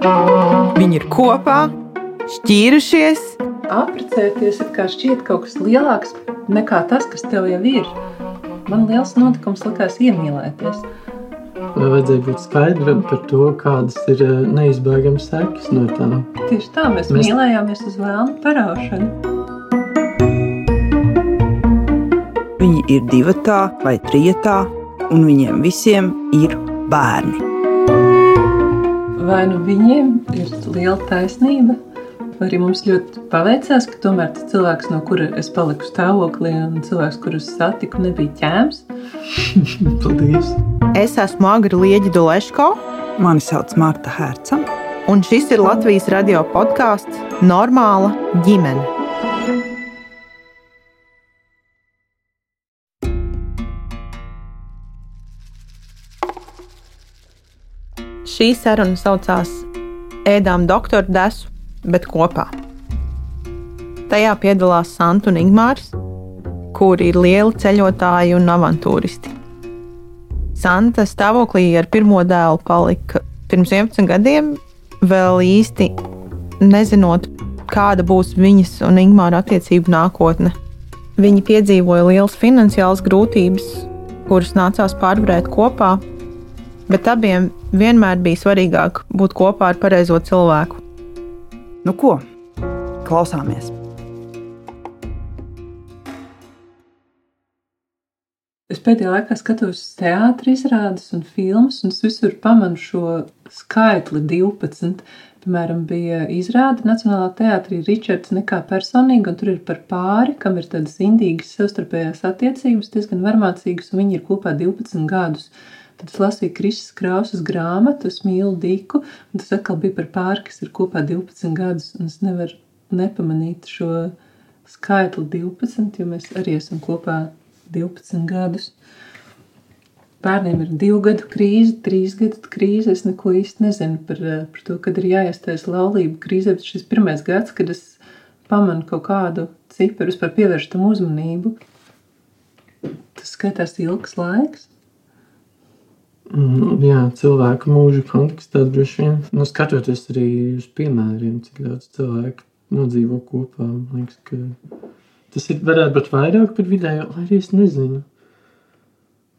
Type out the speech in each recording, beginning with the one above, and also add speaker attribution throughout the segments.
Speaker 1: Viņi ir kopā, šķīrušies.
Speaker 2: Apprecēties ir kā šķiet kaut kas lielāks nekā tas, kas tev jau ir. Man liels notikums likās iemīlēties.
Speaker 3: Vajadzēja būt skaidram par to, kādas ir eh, neizbēgamas sekas no tām.
Speaker 2: Tieši tā, mēs,
Speaker 3: Mēs-
Speaker 2: mīlējāmies uz vēlnu paraušanu.
Speaker 1: Viņi ir divi vai trijotā, un viņiem visiem ir bērni.
Speaker 2: Vai nu viņiem ir liela taisnība, vai arī mums ļoti paveicās, ka tomēr tas cilvēks, no kura es paliku stāvoklī, un cilvēks, kurus satiku, nebija ķēms.
Speaker 3: Paldies!
Speaker 4: Es esmu Agra Lieģa Doleško,
Speaker 1: Mani sauc Marta Herca.
Speaker 4: un šis ir Latvijas radio podkāsts Normāla ģimene. Šī saruna saucās Ēdām doktoru desu, bet kopā. Tajā piedalās Santa un Ingmārs, kuri ir lieli ceļotāji un avantūristi. Santa stāvoklī ar pirmo dēlu palika pirms 11 gadiem, vēl īsti nezinot, kāda būs viņas un Ingūna attiecību nākotne. Viņi piedzīvoja lielas finansiālas grūtības, kuras nācās pārvarēt kopā, bet abiem vienmēr bija svarīgāk būt kopā ar pareizo cilvēku.
Speaker 1: Nu ko? Klausāmies!
Speaker 2: Es pēdējā laikā skatos teātris, izrādes un filmas, un es visur pamanu šo skaitli 12. Piemēram, bija izrāde Nacionālā teātrī Ričards nekā personīgi, un tur ir par pāri, kam ir tādas indīgas savstarpējās attiecības, diezgan varmācīgas, un viņi ir kopā 12 gadus. Tad es lasīju Kristus Krausas grāmatu, es mīlu Diku, un tas atkal bija par pāri, kas ir kopā 12 gadus, un es nevaru nepamanīt šo skaitli 12, jo mēs arī esam kopā 12 gadus. Bērniem ir divu gadu krīze, trīs gadu krīze. Es neko īsti nezinu par, par to, kad ir jāiestājas laulību krīzē. Bet šis pirmais gads, kad es pamanu kaut kādu ciparu, vispār pievēršu tam uzmanību, tas skaitās ilgs laiks.
Speaker 3: Mm, Jā, cilvēku mūža kontekstā droši vien. Nu, skatoties arī uz piemēriem, cik daudz cilvēku nodzīvo kopā, man liekas, ka tas ir varētu būt vairāk par vidējo, lai arī es nezinu.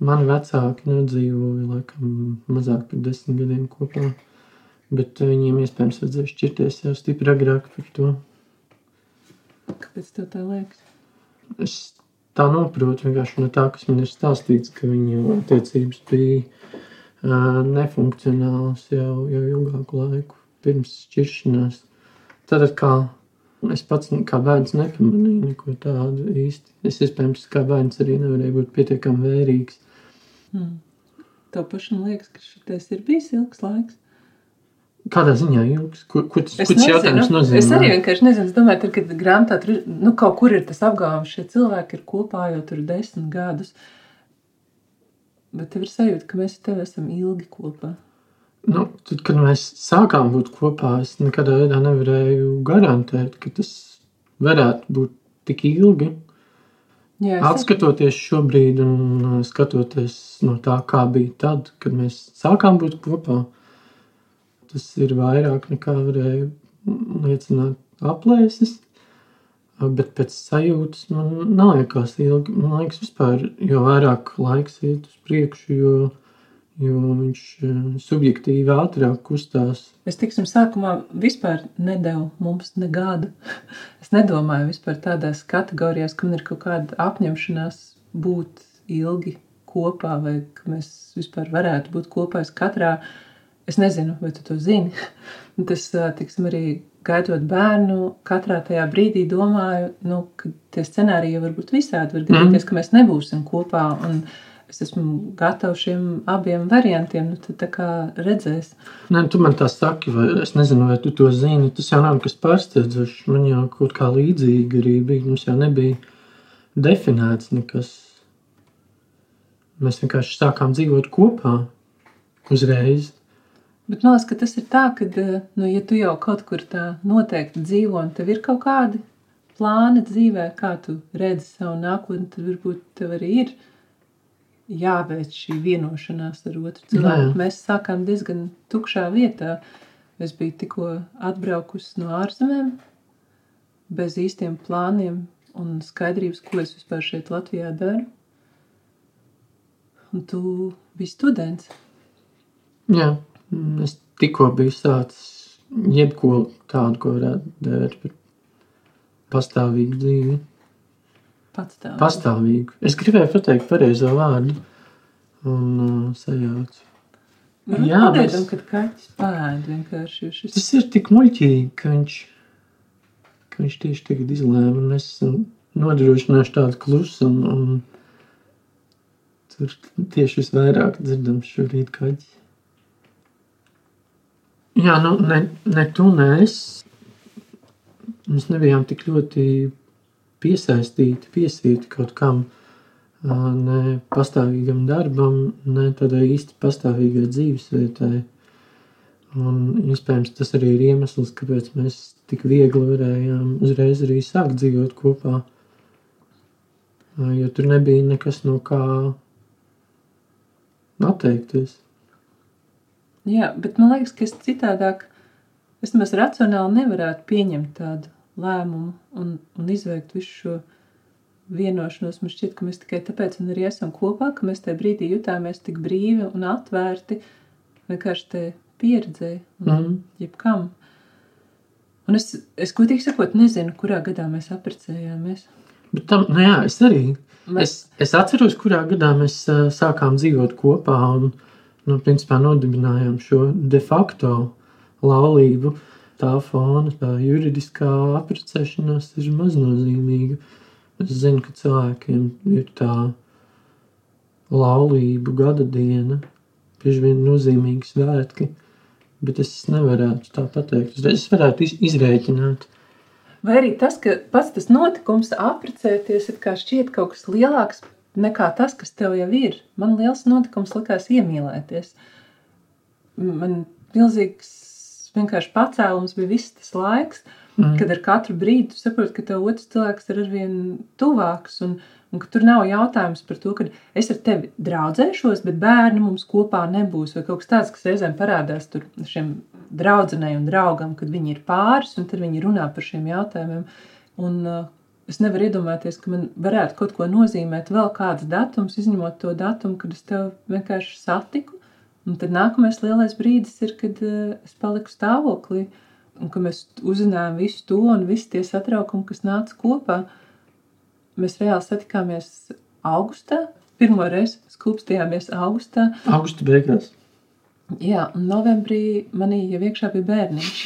Speaker 3: Mani vecāki nodzīvoja laikam mazāk par desmit gadiem kopā, bet viņiem iespējams vajadzēja šķirties jau stipri agrāk par to.
Speaker 2: Kāpēc tev tā liekas?
Speaker 3: Es tā saprotu vienkārši no tā, kas man ir stāstīts, ka viņu attiecības bija uh, nefunkcionālas jau, jau ilgāku laiku pirms šķiršanās. Tad kā es pats kā bērns nepamanīju neko tādu īsti. Es iespējams kā bērns arī nevarēju būt pietiekami vērīgs.
Speaker 2: Hmm. Tev pašam liekas, ka šis ir bijis ilgs laiks.
Speaker 3: Kādā ziņā ilgs? Ko, ko ko tas jautājums nozīmē?
Speaker 2: Es arī vienkārši nezinu. Es domāju, tad, kad grāmatā tur nu, kaut kur ir tas apgāvums, šie cilvēki ir kopā jau tur desmit gadus. Bet tev ir sajūta, ka mēs ar tevi esam ilgi kopā.
Speaker 3: Nu, tad, kad mēs sākām būt kopā, es nekādā veidā nevarēju garantēt, ka tas varētu būt tik ilgi.
Speaker 2: Jā, es
Speaker 3: Atskatoties šobrīd un uh, skatoties no tā, kā bija tad, kad mēs sākām būt kopā, tas ir vairāk nekā varēja liecināt aplēses. Uh, Bet pēc sajūtas man neliekas ilgi. Man liekas, vispār, jo vairāk laiks iet uz priekšu, jo, jo viņš uh, subjektīvi ātrāk kustās.
Speaker 2: Es tiksim, sākumā vispār nedevu mums ne gadu. Es nedomāju vispār tādās kategorijās, ka man ir kaut kāda apņemšanās būt ilgi kopā, vai ka mēs vispār varētu būt kopā. Es katrā, es nezinu, vai tu to zini. Tas, tiksim, arī gaidot bērnu, katrā tajā brīdī domāju, nu, ka tie scenāriji var būt visādi. Var gadīties, ka mēs nebūsim kopā. Un, Es esmu gatava šiem abiem variantiem. Nu, tad tā kā redzēs.
Speaker 3: Nē, tu man tā saki, vai es nezinu, vai tu to zini. Tas jau nav kas pārsteidzošs. Man jau kaut kā līdzīga arī bija. Mums jau nebija definēts nekas. Mēs vienkārši sākām dzīvot kopā uzreiz.
Speaker 2: Bet man liekas, ka tas ir tā, ka, nu, ja tu jau kaut kur tā noteikti dzīvo, un tev ir kaut kādi plāni dzīvē, kā tu redzi savu nākotni, tad varbūt tev arī ir jāveic šī vienošanās ar otru cilvēku. Mēs sākām diezgan tukšā vietā. Es biju tikko atbraukusi no ārzemēm, bez īstiem plāniem un skaidrības, ko es vispār šeit Latvijā daru. Un tu biji students.
Speaker 3: Jā, es tikko biju sācis jebko tādu, ko varētu dēvēt par pastāvīgu dzīvi.
Speaker 2: Patstāvīgi.
Speaker 3: Pastāvīgu. Es gribēju pateikt pareizo vārdu un uh, sajaucu.
Speaker 2: Nu,
Speaker 3: Jā,
Speaker 2: pagaidām,
Speaker 3: mēs-
Speaker 2: kad kaķis pēd vienkārši. Šis...
Speaker 3: Tas ir tik muļķīgi, ka viņš, ka viņš tieši tagad izlēma, un es nodrošināšu tādu klusumu, un tur tieši visvairāk dzirdams šorīt kaķis. Jā, nu, ne, ne tu, ne es. Mēs nebijām tik ļoti piesaistīti, piesīti kaut kam, ne pastāvīgam darbam, ne tādai īsti pastāvīgai dzīvesvietai. Un, iespējams, tas arī ir iemesls, kāpēc mēs tik viegli varējām uzreiz arī sākt dzīvot kopā. Jo tur nebija nekas no kā atteikties.
Speaker 2: Jā, bet man liekas, ka es citādāk, es nemaz racionāli nevarētu pieņemt tādu lēmumu un, un izveikt visu šo vienošanos. Man šķiet, ka mēs tikai tāpēc arī esam kopā, ka mēs tajā brīdī jutāmies tik brīvi un atvērti vienkārši te pieredzē un
Speaker 3: Mhm.
Speaker 2: jebkam. Un es, es godīgi sakot, nezinu, kurā gadā mēs apprecējāmies.
Speaker 3: Bet tam, nu jā, es arī.
Speaker 2: Mēs,
Speaker 3: Es, es atceros, kurā gadā mēs ā, sākām dzīvot kopā un, nu, principā, nodibinājām šo de facto laulību. Tā fona, tā juridiskā apprecēšanās ir maznozīmīga. Es zinu, ka cilvēkiem ir tā laulību gada diena, bieži vien nozīmīgi svētki, bet es nevarētu tā pateikt. Es varētu iz, izrēķināt.
Speaker 2: Vai arī tas, ka pats tas notikums, apprecēties, ir kā šķiet kaut kas lielāks nekā tas, kas tev jau ir. Man liels notikums likās iemīlēties. Man milzīgs vienkārši pacēlums bija viss tas laiks,
Speaker 3: Mm.
Speaker 2: kad ar katru brīdi tu saproti, ka tev otrs cilvēks ir arvien tuvāks. Un, un ka tur nav jautājums par to, ka es ar tevi draudzēšos, bet bērni mums kopā nebūs. Vai kaut kas tāds, kas reizēm parādās tur šiem draudzenei un draugam, kad viņi ir pāris un tad viņi runā par šiem jautājumiem. Un, uh, es nevaru iedomāties, ka man varētu kaut ko nozīmēt vēl kāds datums, izņemot to datumu, kad es tevi vienkārši satiku. Un tad nākamais lielais brīdis ir, kad uh, es paliku stāvoklī. Un ka mēs uzzinājām visu to un visu tie satraukumi, kas nāca kopā. Mēs reāli satikāmies augustā. Pirmo reizi skūpstījāmies augustā.
Speaker 3: Augusta beigās.
Speaker 2: Jā, novembrī manī jau iekšā bija bērniņš.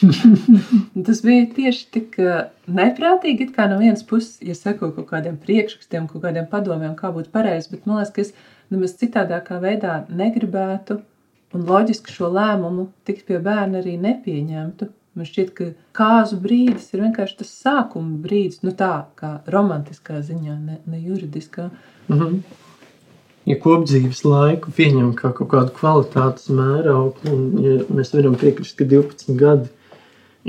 Speaker 2: Tas bija tieši tik uh, neprātīgi, it kā no vienas puses, ja seko kaut kādiem priekšrakstiem, kaut kādiem padomiem, kā būtu pareizi, bet man liekas, ka es nemaz citādākā veidā negribētu un loģiski šo lēmumu tikt pie bērna arī nepieņemtu. Man šķiet, ka kāzu brīdis ir vienkārši tas sākuma brīdis, nu tā kā romantiskā ziņā, ne, ne juridiskā.
Speaker 3: Mhm. Ja kopdzīves laiku pieņem kā kaut kādu kvalitātes mērauklu, un ja mēs varam piekrist, ka 12 gadi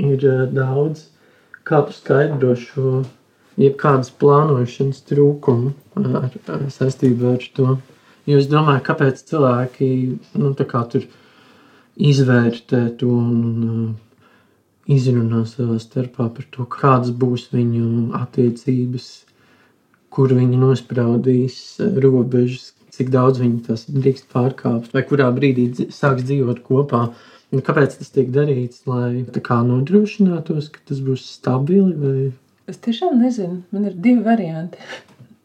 Speaker 3: ir uh, daudz, kā tu skaidro šo jebkādas plānošanas trūkumu uh, ar, ar saistībā ar to. Jo es domāju, kāpēc cilvēki nu, kā tur izvērtē to un uh, izrunā savā starpā par to, kādas būs viņu attiecības, kur viņi nospraudīs eh, robežas, cik daudz viņi tās drīkst pārkāpt, vai kurā brīdī sāks dzīvot kopā. Un kāpēc tas tiek darīts? Lai nodrošinātos, ka tas būs stabili, vai
Speaker 2: Es tiešām nezinu, man ir divi varianti.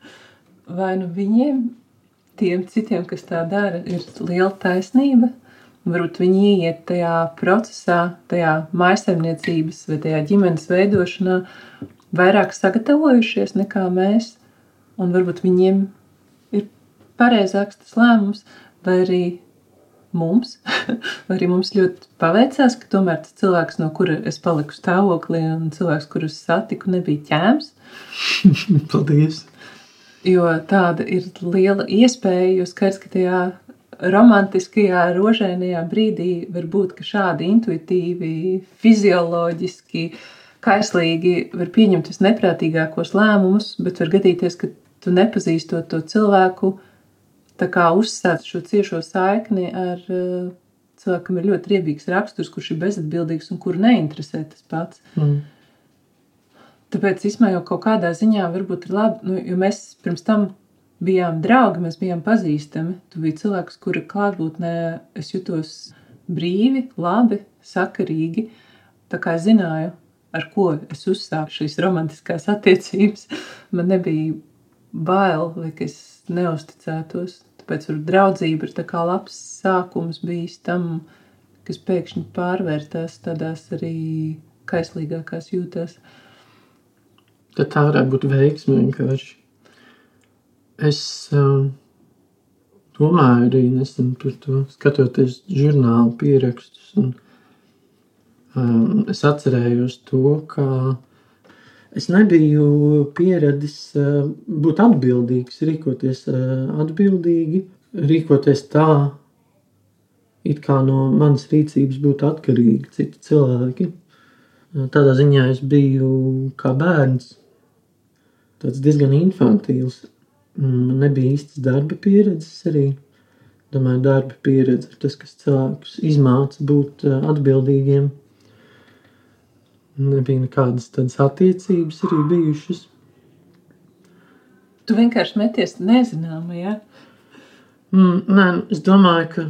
Speaker 2: Vai nu viņiem, tiem citiem, kas tā dara, ir liela taisnība, varbūt viņi ieiet tajā procesā, tajā maisaimniecības vai tajā ģimenes veidošanā, vairāk sagatavojušies nekā mēs, un varbūt viņiem pareizāks tas lēmums, vai arī mums, vai arī mums ļoti paveicās, ka tomēr tas cilvēks, no kura es paliku stāvoklī, un cilvēks, kurus satiku, nebija ķēms.
Speaker 3: paldies!
Speaker 2: Jo tāda ir liela iespēja, jo skaidrs, ka tajā romantiskajā, rožainajā brīdī var būt, ka šādi intuitīvi, fizioloģiski, kaislīgi var pieņemt visneprātīgākos lēmumus, bet var gadīties, ka tu nepazīstot to cilvēku, tā uzsākt šo ciešo saikni ar uh, cilvēkam ir ļoti riebīgs raksturs, kurš ir bezatbildīgs un kur neinteresē tas pats.
Speaker 3: Mm.
Speaker 2: Tāpēc īstenībā jau kaut kādā ziņā varbūt ir labi, nu, jo mēs pirms tam bijām draugi, mēs bijām pazīstami. Tu biji cilvēks, kura klātbūtnē es jutos brīvi, labi, sakarīgi. Tā kā es zināju, ar ko es uzsāku šīs romantiskās attiecības, man nebija bail, vai es neusticētos. Tāpēc tur draudzība ir tā kā labs sākums bijis tam, kas pēkšņi pārvērtās tādās arī kaislīgākās jūtās.
Speaker 3: Tad tā varētu būt veiksme vienkārši. Es um, domāju arī nesen par to, skatoties žurnālu pierakstus. Un, um, es atcerējos to, ka es nebiju pieradis uh, būt atbildīgs, rīkoties uh, atbildīgi, rīkoties tā, it kā no manas rīcības būtu atkarīgi citi cilvēki. Tādā ziņā es biju kā bērns, diezgan infantīls. Man nebija īstas darba pieredzes arī. Domāju, darba pieredze ir tas, kas cilvēkus izmāca būt uh, atbildīgiem. Nebija nekādas tādas attiecības arī bijušas.
Speaker 2: Tu vienkārši meties nezināmajā.
Speaker 3: Mm, nē, nu, es domāju, ka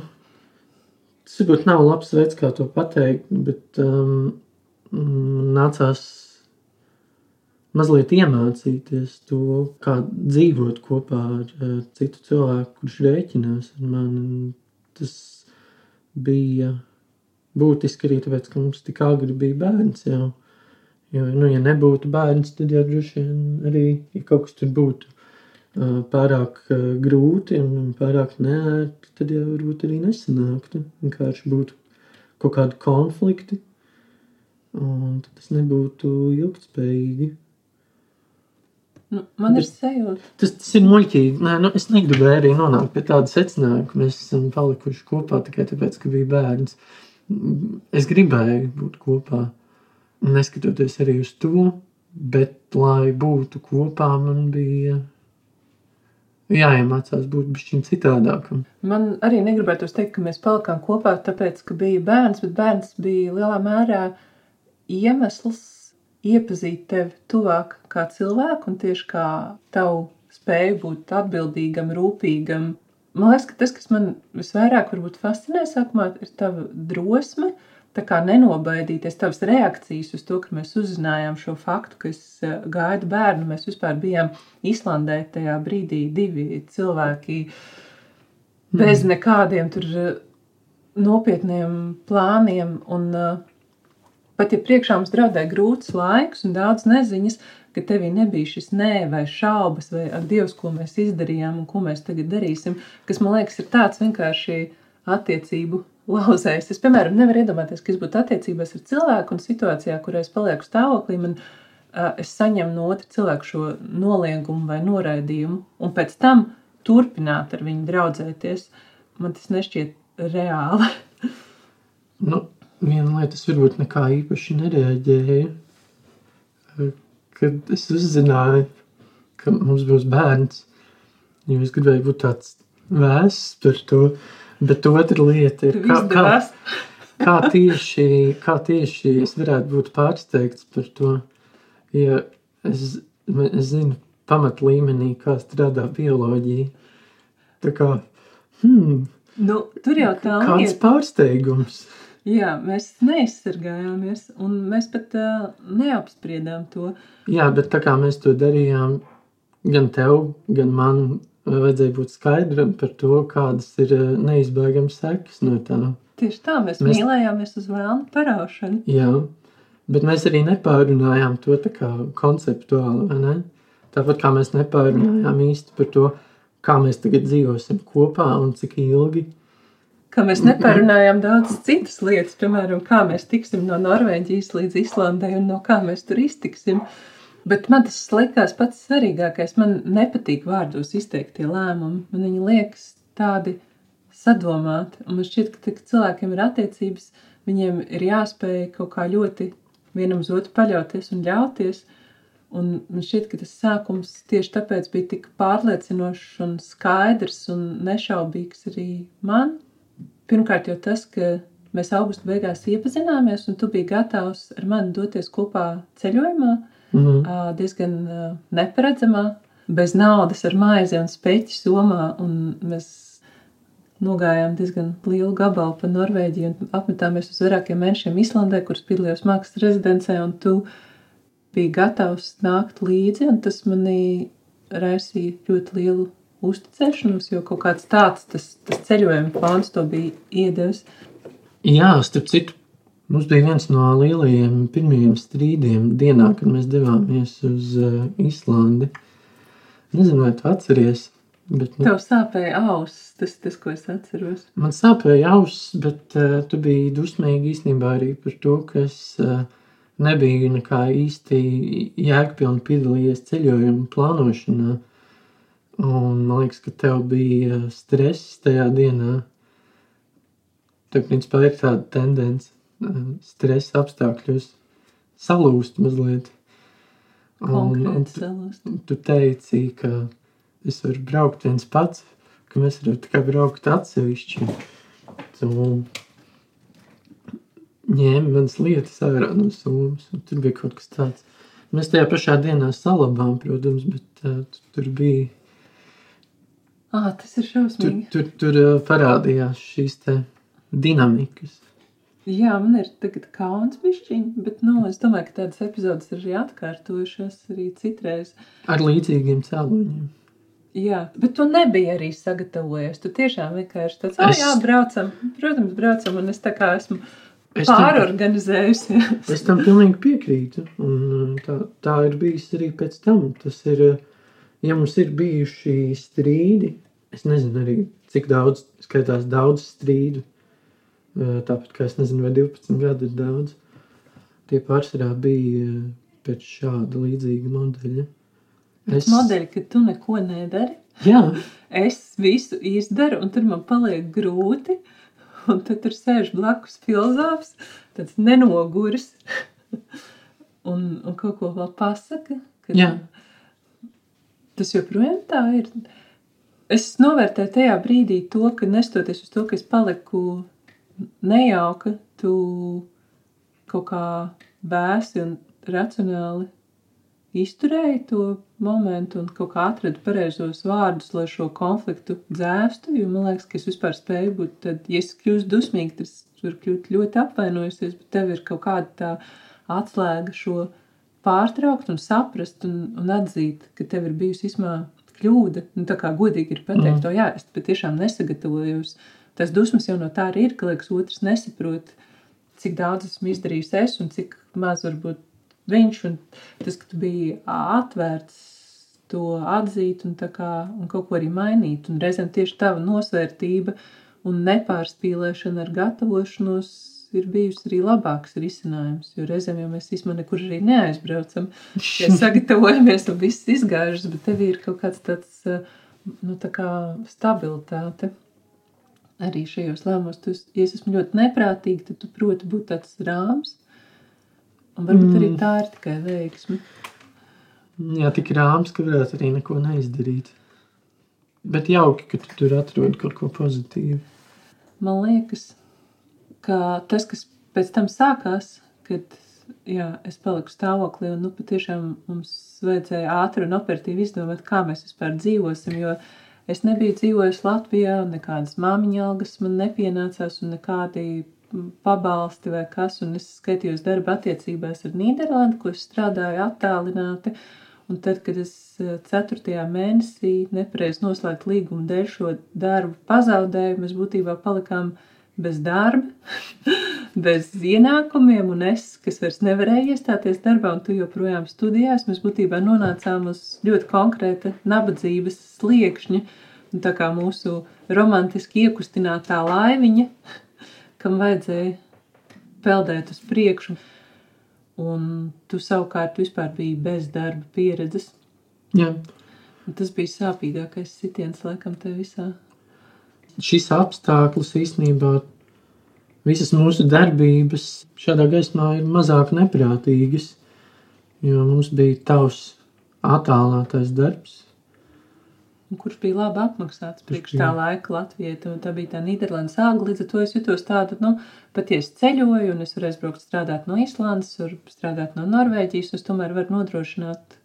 Speaker 3: tas varbūt nav labs veids, kā to pateikt, bet um, nācās mazliet iemācīties to, kā dzīvot kopā ar uh, citu cilvēku, kurš rēķinās ar mani. Tas bija būtiski arī tāpēc, ka mums tik agri bija bērns jau. Jo, nu, ja nebūtu bērns, tad jau droši vien arī, ja kaut kas tur būtu uh, pārāk uh, grūti un pārāk neērti, tad jau varbūt arī nesanāktu. Vienkārši būtu kaut kādi konflikti, un tas nebūtu ilgtspējīgi.
Speaker 2: Nu, man ir sajūta,
Speaker 3: Tas, tas ir muļķīgi. Nē, nu, es negribu arī nonākt pie tāda secinājuma, ka mēs esam palikuši kopā tikai tāpēc, ka bija bērns. Es gribēju būt kopā, neskatoties arī uz to, bet, lai būtu kopā, man bija jāiemācās būt bišķiņ citādākam.
Speaker 2: man arī negribētu teikt, ka mēs palikām kopā, tāpēc, ka bija bērns, bet bērns bija lielā mērā iemesls iepazīt tevi tuvāk kā cilvēku un tieši kā tavu spēju būt atbildīgam, rūpīgam. Man liekas, ka tas, kas man visvairāk varbūt fascinē sākumā, ir tava drosme, tā kā nenobaidīties, tavas reakcijas uz to, ka mēs uzzinājām šo faktu, ka es eh, gaidu bērnu. Mēs vispār bijām Islandē tajā brīdī divi cilvēki bez nekādiem tur eh, nopietniem plāniem un uh, Pat ja priekšā mums draudēja grūts laiks un daudz neziņas, ka tevī nebija šis nē, vai šaubas, vai ak, Dievs, ko mēs izdarījām un ko mēs tagad darīsim, kas man liekas, ir tāds vienkārši attiecību lauzējs. Es, piemēram, nevaru iedomāties, ka es būtu attiecībās ar cilvēku un situācijā, kurā es palieku stāvoklī, man uh, es saņemu no otra cilvēka šo noliegumu vai noraidījumu, un pēc tam turpināt ar viņu draudzēties. Man tas nešķiet reāli.
Speaker 3: Nu, viena lieta, es varbūt nekā īpaši nereaģēju. Kad es uzzināju, ka mums būs bērns, jo es gribēju būt tāds vēsts par to, bet otra lieta ir, kā, kā, kā, tieši, kā tieši es varētu būt pārsteigts par to, ja es, es zinu pamat līmenī, kā strādā bioloģija. Tā kā, hmm,
Speaker 2: Nu, tur jau tā
Speaker 3: kāds
Speaker 2: lieta.
Speaker 3: pārsteigums.
Speaker 2: Jā, mēs neizsargājāmies, un mēs pat uh, neapspriedām to.
Speaker 3: Jā, bet tā kā mēs to darījām, gan tev, gan man vajadzēja būt skaidram par to, kādas ir neizbēgamas sekas no tā.
Speaker 2: Tieši tā, mēs,
Speaker 3: Mēs-
Speaker 2: mēs... mīlējāmies uz vēlnu paraušanu.
Speaker 3: Jā, bet mēs arī nepārunājām to tā kā konceptuāli, vai ne? Tāpat kā mēs nepārunājām īsti par to, kā mēs tagad dzīvosim kopā un cik ilgi.
Speaker 2: Kā mēs nepārunājām daudz citas lietas, piemēram, kā mēs tiksim no Norvēģijas līdz Islandai un no kā mēs tur iztiksim. Bet man tas likās pats svarīgākais. Man nepatīk vārdos izteiktie lēmumi. Man viņi liekas tādi sadomāti. Un man šķiet, ka cilvēkiem ir attiecības, viņiem ir jāspēj kaut kā ļoti vienam uz otru paļauties un ļauties. Un man šķiet, ka tas sākums tieši tāpēc bija tik pārliecinošs un skaidrs un nešaubīgs arī man. Pirmkārt jau tas, ka mēs augusta beigās iepazināmies, un tu biji gatavs ar mani doties kopā ceļojumā,
Speaker 3: Mhm.
Speaker 2: ā, diezgan neparedzamā, bez naudas, ar maizi un speķi somā, un mēs nogājām diezgan lielu gabalu pa Norvēģiju un apmetāmies uz vairākiem mēnešiem Islandē, kuras piedalījos mākslas rezidencē, un tu biji gatavs nākt līdzi, un tas manī raisīja ļoti lielu uzticēšanos, jo kaut kāds tāds tas, tas ceļojuma plāns to bija iedevis.
Speaker 3: Jā, starp citu, mums bija viens no lielajiem pirmajiem strīdiem dienā, kad mēs devāmies uz uh, Islandi. Nezinu, vai tu atceries, bet nu,
Speaker 2: Tev sāpēja auss, tas, tas, ko es atceros.
Speaker 3: man sāpēja auss, bet uh, tu biji dusmīgi īstenībā arī par to, ka es uh, nebiju nekā īsti jēgpilni piedalījies ceļojuma plānošanā. Un man liekas, ka tev bija stress tajā dienā. Tev, principā, ir tāda tendence uh, stresa apstākļos salūst mazliet. Un, un tu, tu teici, ka es varu braukt viens pats, ka mēs varam tikai braukt atsevišķi. Tu ņēmi manas lietas ārā no summas, un tur bija kaut kas tāds. Mēs tajā pašā dienā salabām, protams, bet uh, tu- tur bija,
Speaker 2: Ā, tas ir
Speaker 3: tur,
Speaker 2: šausmīgi.
Speaker 3: tur, tur uh, parādījās šīs te dinamikas.
Speaker 2: Jā, man ir tagad kauns bišķiņ, bet, nu, es domāju, ka tādas epizodes ir arī atkārtojušās arī citreiz.
Speaker 3: Ar līdzīgiem cēloņiem.
Speaker 2: Jā, bet tu nebiji arī sagatavojies. Tu tiešām vienkārši tāds, ah,
Speaker 3: Es-
Speaker 2: jā, braucam. Protams, braucam, un es tā kā esmu
Speaker 3: Es tam,
Speaker 2: pārorganizējusies.
Speaker 3: es tam pilnīgi piekrītu. Un uh, tā, tā ir bijis arī pēc tam. Tas ir, uh, ja mums ir bijuši strīdi, es nezinu arī, cik daudz, skaitās daudz strīdu. Uh, Tāpat kā es nezinu, vai 12 gadi ir daudz. Tie pārsvarā bija uh, pēc šāda līdzīga modeļa.
Speaker 2: Es... Modeļi, ka tu neko nedari.
Speaker 3: Jā,
Speaker 2: Es visu izdaru, un tur man paliek grūti. Un tad tur sēž blakus filozofs, tāds nenoguris. un, un kaut ko vēl pasaka. Kad
Speaker 3: Jā.
Speaker 2: Tas joprojām tā ir. Es novērtēju tajā brīdī to, ka nestoties uz to, ka es paliku nejauka, tu kaut kā bēsi un racionāli izturēji to momentu un kaut kā atradu pareizos vārdus, lai šo konfliktu dzēstu. Jo man liekas, ka es vispār spēju būt, tad, ja es kļūstu dusmīgi, tad es varu kļūt ļoti apvainojusies, bet tev ir kaut kāda tā atslēga šo pārtraukt un saprast un, un atzīt, ka tev ir bijusi izmā kļūda. Nu, tā kā godīgi ir pateikt, mm. to jā, es patiešām nesagatavojos. Tas dusmas jau no tā arī ir, ka liekas, otrs nesaprot, cik daudz esmu izdarījis es un cik maz varbūt viņš. Un tas, ka tu biji atvērts to atzīt un, kā, un kaut ko arī mainīt. Un reizēm tieši tava nosvērtība un nepārspīlēšana ar gatavošanos ir bijusi arī labāks risinājums. Jo reizēm jau mēs īstenībā nekur arī neaizbraucam. Ja sagatavojamies un viss izgāžas, bet tev ir kaut kāds tāds nu, tā kā stabilitāte. Arī šajos lēmumos, tu, ja es esmu ļoti neprātīga, tad tu proti būt tāds rāms. Un varbūt mm. arī tā ir tikai veiksme.
Speaker 3: jā, tik rāms, ka varētu arī neko neizdarīt. Bet jauki, ka tu tur atrodi kaut ko pozitīvu.
Speaker 2: Man liekas, ka tas, kas pēc tam sākās, kad jā, es paliku stāvoklī, un nu, patiešām mums vajadzēja ātri un operatīvi izdomāt, kā mēs vispār dzīvosim. Jo es nebiju dzīvojis Latvijā, un nekādas māmiņa algas man nepienācās, un nekādi pabalsti vai kas. Un es skatījos darba attiecībās ar Nīderlandi, ko es strādāju attālināti. Un tad, kad es eh, 4. mēnesī nepareizi noslēgtu līgumu dēļ šo darbu pazaudēju, mēs būtībā palikām bez darba, bez ienākumiem, un es, kas vairs nevarēju iestāties darbā, un tu joprojām studijās, mēs būtībā nonācām uz ļoti konkrēta nabadzības sliekšņa. Un tā kā mūsu romantiski iekustinātā laiviņa, kam vajadzēja peldēt uz priekšu, un tu savukārt vispār biji bez darba pieredzes.
Speaker 3: Jā.
Speaker 2: Un tas bija sāpīgākais sitiens, laikam, te visā.
Speaker 3: Šis apstākļus īstenībā visas mūsu darbības šādā gaismā ir mazāk neprātīgas. Jo mums bija tavs attālinātais darbs,
Speaker 2: un kurš bija labi apmaksāts priekš tā laika Latvijai. Tā, tā bija tā Nīderlandes āga, līdz ar to es jutos tādu, nu, patiesi ceļoju, un es varēju braukt strādāt no Islandes, var strādāt no Norvēģijas, es tomēr varu nodrošināt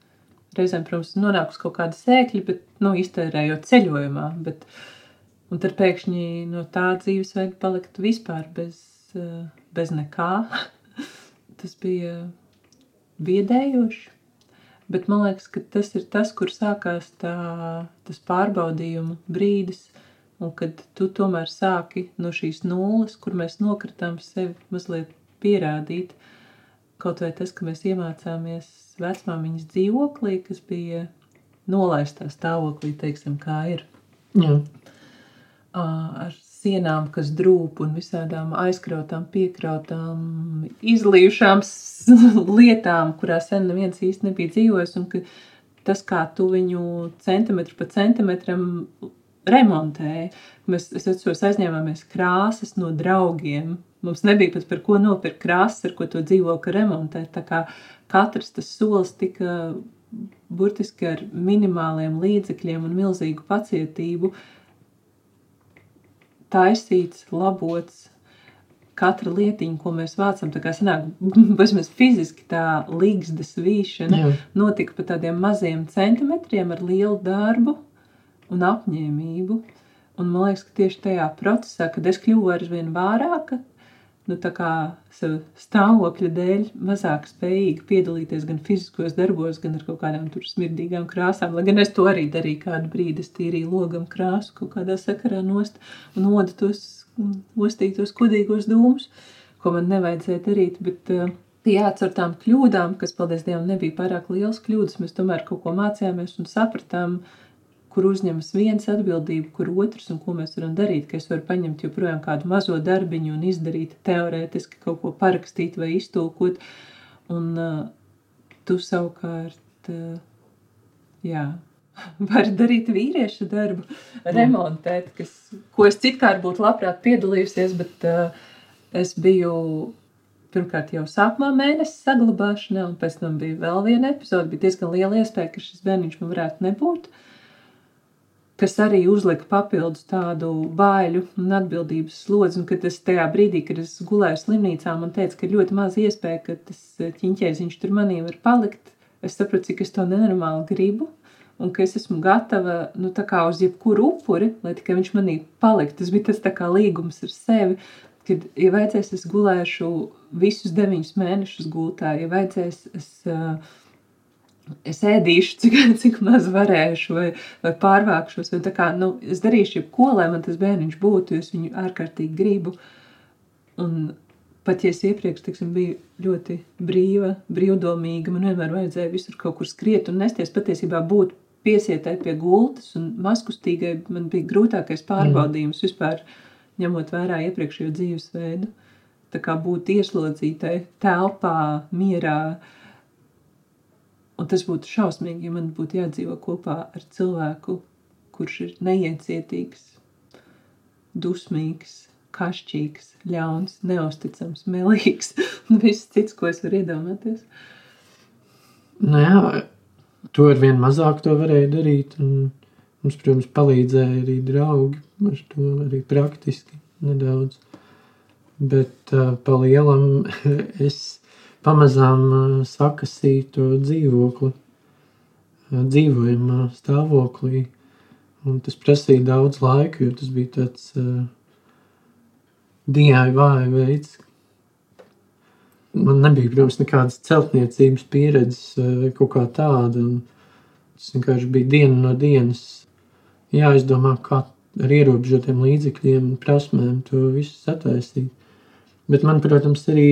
Speaker 2: reizēm, protams, nonāk uz kaut kāda sēkļa, bet, nu, iztērējot ceļojumā, bet, un tad pēkšņi no tā dzīvesveida palikt vispār bez, eh, bez nekā. Tas bija biedējoši. Bet man liekas, ka tas ir tas, kur sākās tā, tas pārbaudījuma brīdis, un kad tu tomēr sāki no šīs nulles, kur mēs nokritām sevi mazliet pierādīt. Kaut vai tas, ka mēs iemācāmies vecmāmiņas dzīvoklī, kas bija nolaistā stāvoklī, teiksim, kā ir.
Speaker 3: Jā.
Speaker 2: Ā, Ar sienām, kas drūp un visādām aizkrautām, piekrautām, izlījušām lietām, kurās sen neviens īsti nebija dzīvojis, un ka tas, kā tu viņu centimetru pa centimetram remontēji. Mēs es atceros, aizņēmāmies krāsas no draugiem. Mums nebija pat par ko nopirkt krāsas, ar ko to dzīvokli remontēt. Tā kā katrs tas solis tika burtiski ar minimāliem līdzekļiem un milzīgu pacietību taisīts, labots. Katra lietiņa, ko mēs vācam, tā kā sanāk, vismaz fiziski tā līgstas vīšana,
Speaker 3: Jā.
Speaker 2: notika pa tādiem maziem centimetriem ar lielu darbu un apņēmību. Un man liekas, ka tieši tajā procesā, kad es kļuvu ar vien vārāka, nu stāvokļa dēļ mazāk spējīga piedalīties gan fiziskos darbos, gan ar kaut kādām tur smirdīgām krāsām, lai gan es to arī darīju kādu brīdi, es tīrīju logam krāsu kaut kādā sakarā nost un odu tos mm, ostītos kudīgos dūmus, ko man nevajadzēja darīt, bet uh, jā, ar tām kļūdām, kas, paldies Dievam, nebija pārāk liels kļūdas, mēs tomēr kaut ko mācījāmies un sapratām, kur uzņemas viens atbildību, kur otrs un ko mēs varam darīt, ka es varu paņemt joprojām kādu mazo darbiņu un izdarīt teorētiski kaut ko parakstīt vai iztulkot, un uh, tu savukārt, uh, jā, vari darīt vīrieša darbu, remontēt, kas, ko es citkārt būtu labprāt piedalījusies, bet uh, es biju pirmkārt jau sākumā mēnesis saglabāšanā, un pēc tam bija vēl viena epizode, bija diezgan liela iespēja, ka šis bērniņš man varētu nebūt kas arī uzlika papildus tādu baiļu un atbildības slodzi. Un kad es tajā brīdī, kad es gulēju slimnīcā, man teica, ka ir ļoti maz iespēja, ka tas ķīņķēziņš tur manī var palikt. Es sapratu, cik es to nenormāli gribu. Un ka es esmu gatava nu, uz jebkuru upuri, lai tikai viņš manī paliktu. Tas bija tas līgums ar sevi, kad, ja vajadzēs, es gulēšu visus deviņus mēnešus gultā, ja vajadzēs, es. Uh, es ēdīšu, cik, cik maz varēšu, vai, vai pārvākšos. Vai kā, nu, es darīšu jebko, lai man tas bērniņš būtu, jo es viņu ārkārtīgi gribu. Un pat ja es iepriekš tiksim, biju ļoti brīva, brīvdomīga, man vienmēr vajadzēja visur kaut kur skriet un nesties patiesībā būt piesietai pie gultas un maskustīgai, man bija grūtākais pārbaudījums vispār, ņemot vērā iepriekšējo dzīvesveidu. Tā kā būt ieslodzītai telpā, mierā, Un tas būtu šausmīgi, ja man būtu jādzīvo kopā ar cilvēku, kurš ir neiecietīgs, dusmīgs, kašķīgs, ļauns, neusticams, melīgs un viss cits, ko es varu iedomāties.
Speaker 3: Nu, jā, to ar vien mazāk to varēja darīt. Un mums, protams, palīdzēja arī draugi ar to arī praktiski nedaudz. Bet uh, pa lielam es pamazām sakasīju to dzīvokli, dzīvojamā stāvoklī. Un tas prasīja daudz laika, jo tas bija tāds uh, DIY veids. Man nebija, protams, nekādas celtniecības pieredzes uh, kaut kā tāda. Tas vienkārši bija diena no dienas jāizdomā, kā ar ierobežotiem līdzekļiem un prasmēm to visu sataisīt. Bet man, protams, arī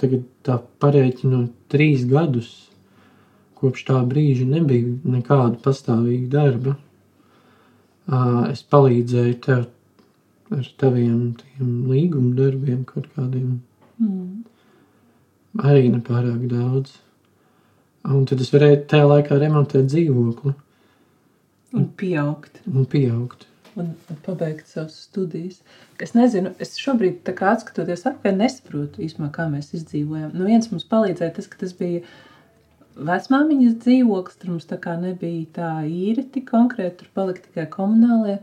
Speaker 3: tagad tā pareiķinot trīs gadus, kopš tā brīža nebija nekāda pastāvīga darba. Es palīdzēju tev ar taviem tiem līguma darbiem, kaut kādiem
Speaker 2: Mm.
Speaker 3: arī nepārāk daudz. Un tad es varēju tajā laikā remontēt dzīvokli
Speaker 2: Un pieaugt
Speaker 3: un pieaugt.
Speaker 2: Un pabeigt savas studijas. Es nezinu, es šobrīd, kā atskatoties atpakaļ, nesaprotu īstenībā, kā mēs izdzīvojām. Nu, viens mums palīdzēja tas, ka tas bija vecmāmiņas dzīvoklis, tur mums tā kā nebija tā īri tik konkrēti, tur palika tikai komunālie.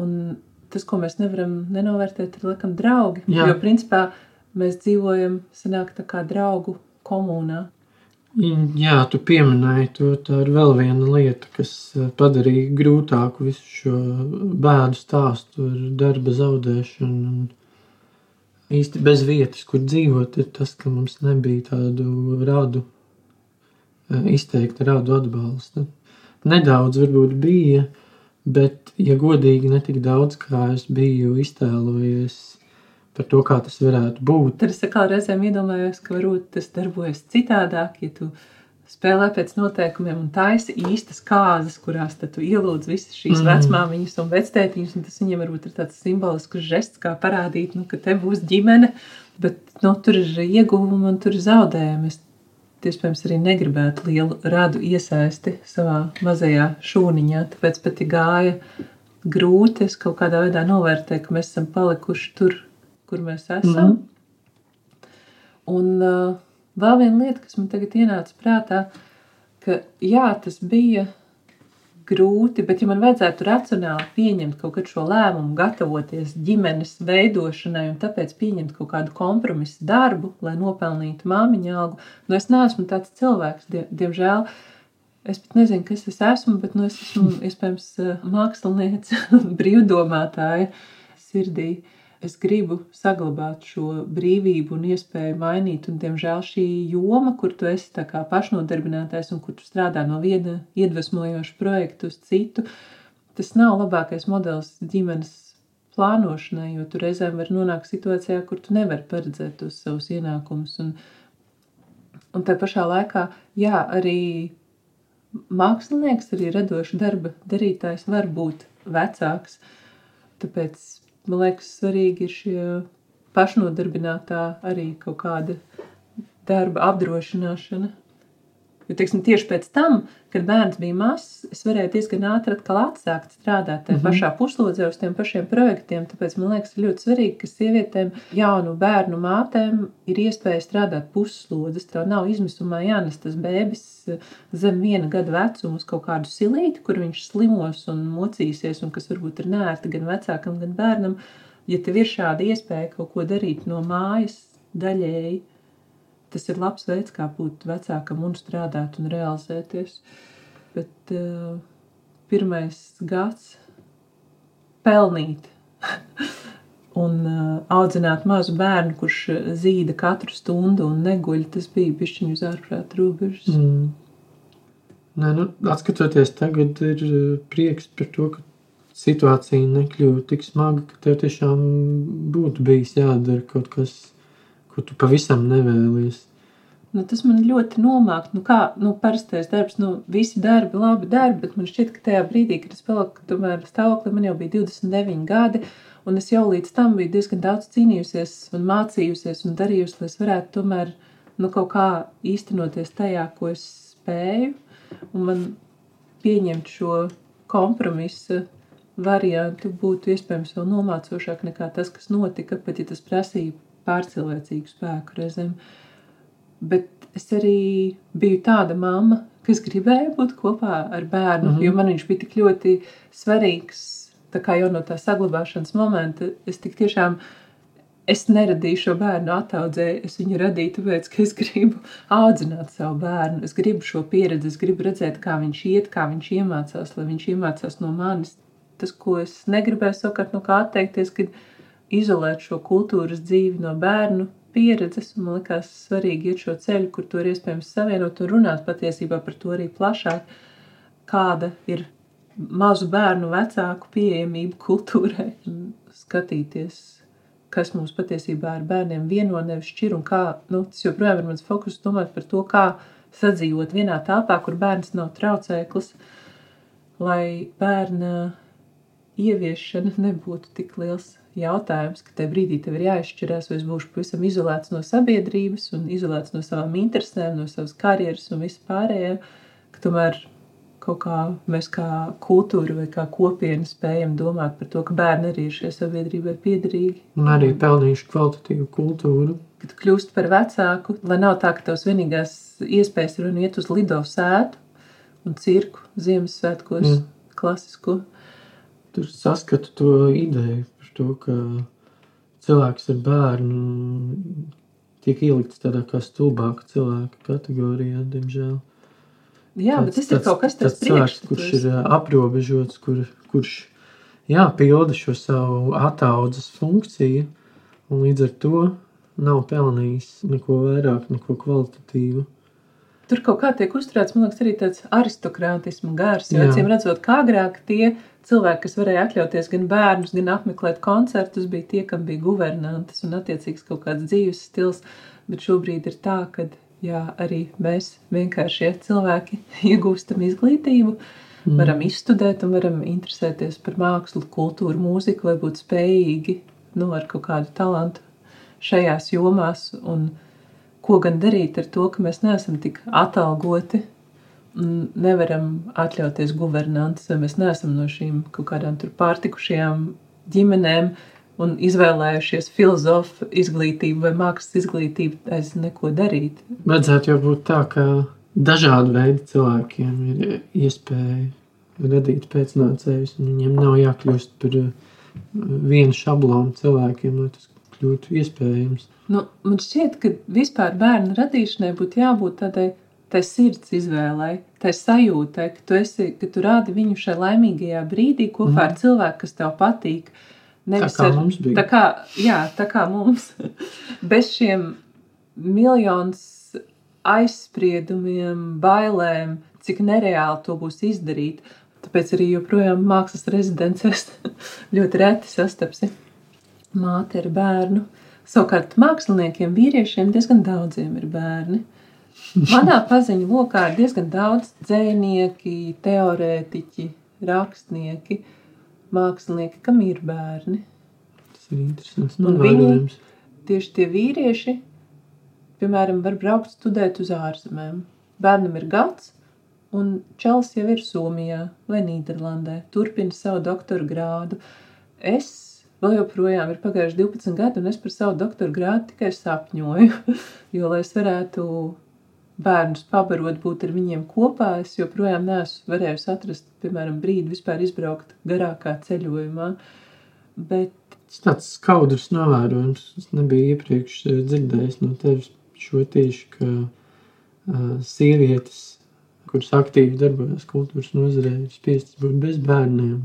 Speaker 2: Un tas, ko mēs nevaram nenovērtēt, ir laikam draugi.
Speaker 3: Jā.
Speaker 2: Jo principā mēs dzīvojam, sanāk tā kā draugu komunā.
Speaker 3: Jā, tu pieminēji to. Tā ir vēl viena lieta, kas eh, padarīja grūtāku visu šo bēdu stāstu ar darba zaudēšanu. Un īsti bez vietas, kur dzīvot, ir tas, ka mums nebija tādu rādu, eh, izteikti rādu atbalsta. Nedaudz varbūt bija, bet, ja godīgi, ne tik daudz, kā es biju iztēlojies par to, kā tas varētu būt.
Speaker 2: Tad es atkal reizēm iedomājos, ka varbūt tas darbojas citādāk, ja tu spēlē pēc noteikumiem un taisi īstas kārtas, kurās tu ielūdz visas šīs mm. vecmāmiņas un vectētiņas. Un tas viņiem varbūt ir tāds simbolisks žests, kā parādīt, nu, ka te būs ģimene, bet nu, tur ir ieguvumi un tur ir zaudējumi. Es iespējams arī negribētu lielu radu iesaisti savā mazajā šūniņā, tāpēc pat gāja grūti. Es kaut kādā veidā novērtēju, ka mēs esam palikuši tur, kur mēs esam. Mm. Un uh, vēl viena lieta, kas man tagad ienāca prātā, ka jā, tas bija grūti, bet ja man vajadzētu racionāli pieņemt kaut kādu šo lēmumu, gatavoties ģimenes veidošanai un tāpēc pieņemt kaut kādu kompromisu darbu, lai nopelnītu māmiņu algu, nu es neesmu tāds cilvēks, die, diemžēl. Es pat nezinu, kas es esmu, bet nu, es esmu iespējams māksliniece, brīvdomātāja sirdī. Uh, es gribu saglabāt šo brīvību un iespēju mainīt. Un, diemžēl šī joma, kur tu esi pašnodarbinātais un kur tu strādā no viena iedvesmojoša projekta uz citu, tas nav labākais modelis ģimenes plānošanai, jo tu reizēm vari nonākt situācijā, kur tu nevari paredzēt tos savus ienākumus. Un, un tā pašā laikā, jā, arī mākslinieks, arī radoša darba darītājs var būt vecāks. Tāpēc man liekas, svarīgi ir šie pašnodarbinātā arī kaut kāda darba apdrošināšana. Jo, teiksim, tieši pēc tam, kad bērns bija mazs, es varēju diezgan ātri atkal atsākt strādāt tajā mm -hmm. pašā puslodzē uz tiem pašiem projektiem. Tāpēc man liekas, ļoti svarīgi, ka sievietēm, jaunu bērnu mātēm ir iespēja strādāt puslodzes. Tev nav izmisumā jānes tas bēbis zem viena gada vecuma uz kaut kādu silīti, kur viņš slimos un mocīsies, un kas varbūt ir nērti gan vecākam, gan bērnam. Ja tev ir šāda iespēja kaut ko darīt no mājas daļēji, tas ir labs veids, kā būt vecākam un strādāt un realizēties. Bet uh, pirmais gads pelnīt un uh, audzināt mazu bērnu, kurš zīda katru stundu un neguļ, tas bija pišķiņu uz ārprāt robežas. Mm.
Speaker 3: Nē, nu, atskatoties tagad, ir prieks par to, ka situācija nekļuva tik smaga, ka tev tiešām būtu bijis jādara kaut kas ko tu pavisam nevēlies.
Speaker 2: Nu, tas man ļoti nomāk. Nu, kā nu, parastais darbs, nu, visi darbi, labi darbi, bet man šķiet, ka tajā brīdī, kad es paliku tomēr stāvoklī, man jau bija 29 gadi, un es jau līdz tam biju diezgan daudz cīnījusies un mācījusies un darījusi, lai es varētu tomēr nu, kaut kā īstenoties tajā, ko es spēju, un man pieņemt šo kompromisu variantu būtu iespējams vēl nomācošāk nekā tas, kas notika, pat ja tas prasīja pārcilvēcīgu spēku reizēm. Bet es arī biju tāda mamma, kas gribēja būt kopā ar bērnu, mm -hmm. jo man viņš bija tik ļoti svarīgs. Tā kā jau no tā saglabāšanas momenta es tik tiešām es neradīju šo bērnu attaudzēju, es viņu radīju tāpēc, ka es gribu audzināt savu bērnu. Es gribu šo pieredzi, es gribu redzēt, kā viņš iet, kā viņš iemācās, lai viņš iemācās no manis. Tas, ko es negribēju savukārt no kā atteikties, kad izolēt šo kultūras dzīvi no bērnu pieredzes. Man liekas, svarīgi iet šo ceļu, kur to ir iespējams savienot un runāt patiesībā par to arī plašāk, kāda ir mazu bērnu vecāku pieejamība kultūrai. Skatīties, kas mums patiesībā ar bērniem vieno nevis šķir un kā, nu, tas joprojām ir mans fokus domāt par to, kā sadzīvot vienā telpā, kur bērns nav traucēklis, lai bērna ieviešana nebūtu tik liels jautājums, ka tajā brīdī tev ir jāizšķirās, vai es būšu pavisam izolēts no sabiedrības un izolēts no savām interesēm, no savas karjeras un vispārējā, ka tomēr kaut kā mēs kā kultūra vai kā kopiena spējam domāt par to, ka bērni arī ir šai sabiedrībai piederīgi.
Speaker 3: Un arī pelnījuši kvalitatīvu kultūru.
Speaker 2: Kad kļūst par vecāku, lai nav tā, ka tavs vienīgās iespējas ir un iet uz lido sētu un cirku Ziemassvētkos
Speaker 3: Mm.
Speaker 2: klasisko.
Speaker 3: Tur saskatu to ideju to, ka cilvēks ar bērnu tiek ielikts tādā kā stulbāka cilvēka kategorijā, diemžēl.
Speaker 2: Jā, bet tas ir kaut kas tāds
Speaker 3: cilvēks, kurš ir aprobežots, kur, kurš jā, pilda šo savu attaudzes funkciju, un līdz ar to nav pelnījis neko vairāk, neko kvalitatīvu.
Speaker 2: Tur kaut kā tiek uzturēts, man liekas, arī tāds aristokrātisma gars. Jo, acīm redzot, kā agrāk tie cilvēki, kas varēja atļauties gan bērnus, gan apmeklēt koncertus, bija tie, kam bija guvernantes un attiecīgs kaut kāds dzīves stils. Bet šobrīd ir tā, ka jā, arī mēs vienkāršie cilvēki iegūstam izglītību, mm. varam izstudēt un varam interesēties par mākslu, kultūru, mūziku, lai būtu spējīgi nu, ar kaut kādu talantu šajās jomās. Un, ko gan darīt ar to, ka mēs neesam tik atalgoti nevaram atļauties guvernantes, vai mēs neesam no šīm kaut kādām pārtikušajām ģimenēm un izvēlējušies filozofu izglītību vai mākslas izglītību, aiz neko darīt.
Speaker 3: Vajadzētu jau būt tā, ka dažādu veidu cilvēkiem ir iespēja radīt pēcnācējus, un viņiem nav jākļūst par uh, vienu šablonu cilvēkiem, lai tas kļūtu iespējams.
Speaker 2: Nu, man šķiet, ka vispār bērnu radīšanai būtu jābūt tādai tai sirds izvēlei, tai sajūtai, ka tu, esi, ka tu rādi viņu šajā laimīgajā brīdī kopā mm. ar cilvēku, kas tev patīk.
Speaker 3: Nevis tā kā
Speaker 2: ar,
Speaker 3: mums bija.
Speaker 2: Tā kā, jā, tā kā mums. Bez šiem miljonus aizspriedumiem, bailēm, cik nereāli to būs izdarīt. Tāpēc arī joprojām mākslas rezidencēs ļoti reti sastapsi māte ar bērnu. Savukārt māksliniekiem, vīriešiem diezgan daudziem ir bērni. Manā paziņu lokā ir diezgan daudz dzēnieki, teorētiķi, rakstnieki, mākslinieki, kam ir bērni.
Speaker 3: Tas ir interesants
Speaker 2: viņi-. Tieši tie vīrieši, piemēram, var braukt studēt uz ārzemēm. Bērnam ir gads, un čels jau ir Somijā vai Nīderlandē, turpina savu doktora grādu. Es vēl joprojām ir pagājuši 12 gadi, un es par savu doktora grādu tikai sapņoju. Jo, lai es varētu bērnus pabarot, būt ar viņiem kopā, es joprojām neesmu varējusi atrast, piemēram, brīdi vispār izbraukt garākā ceļojumā. Bet
Speaker 3: Tas tāds skaudrs novērojums. Es nebiju iepriekš eh, dzirdējis no tevis šo tieši, ka uh, sievietes, kuras aktīvi darbojas kultūras nozarē, ir spiestas būt bez bērniem.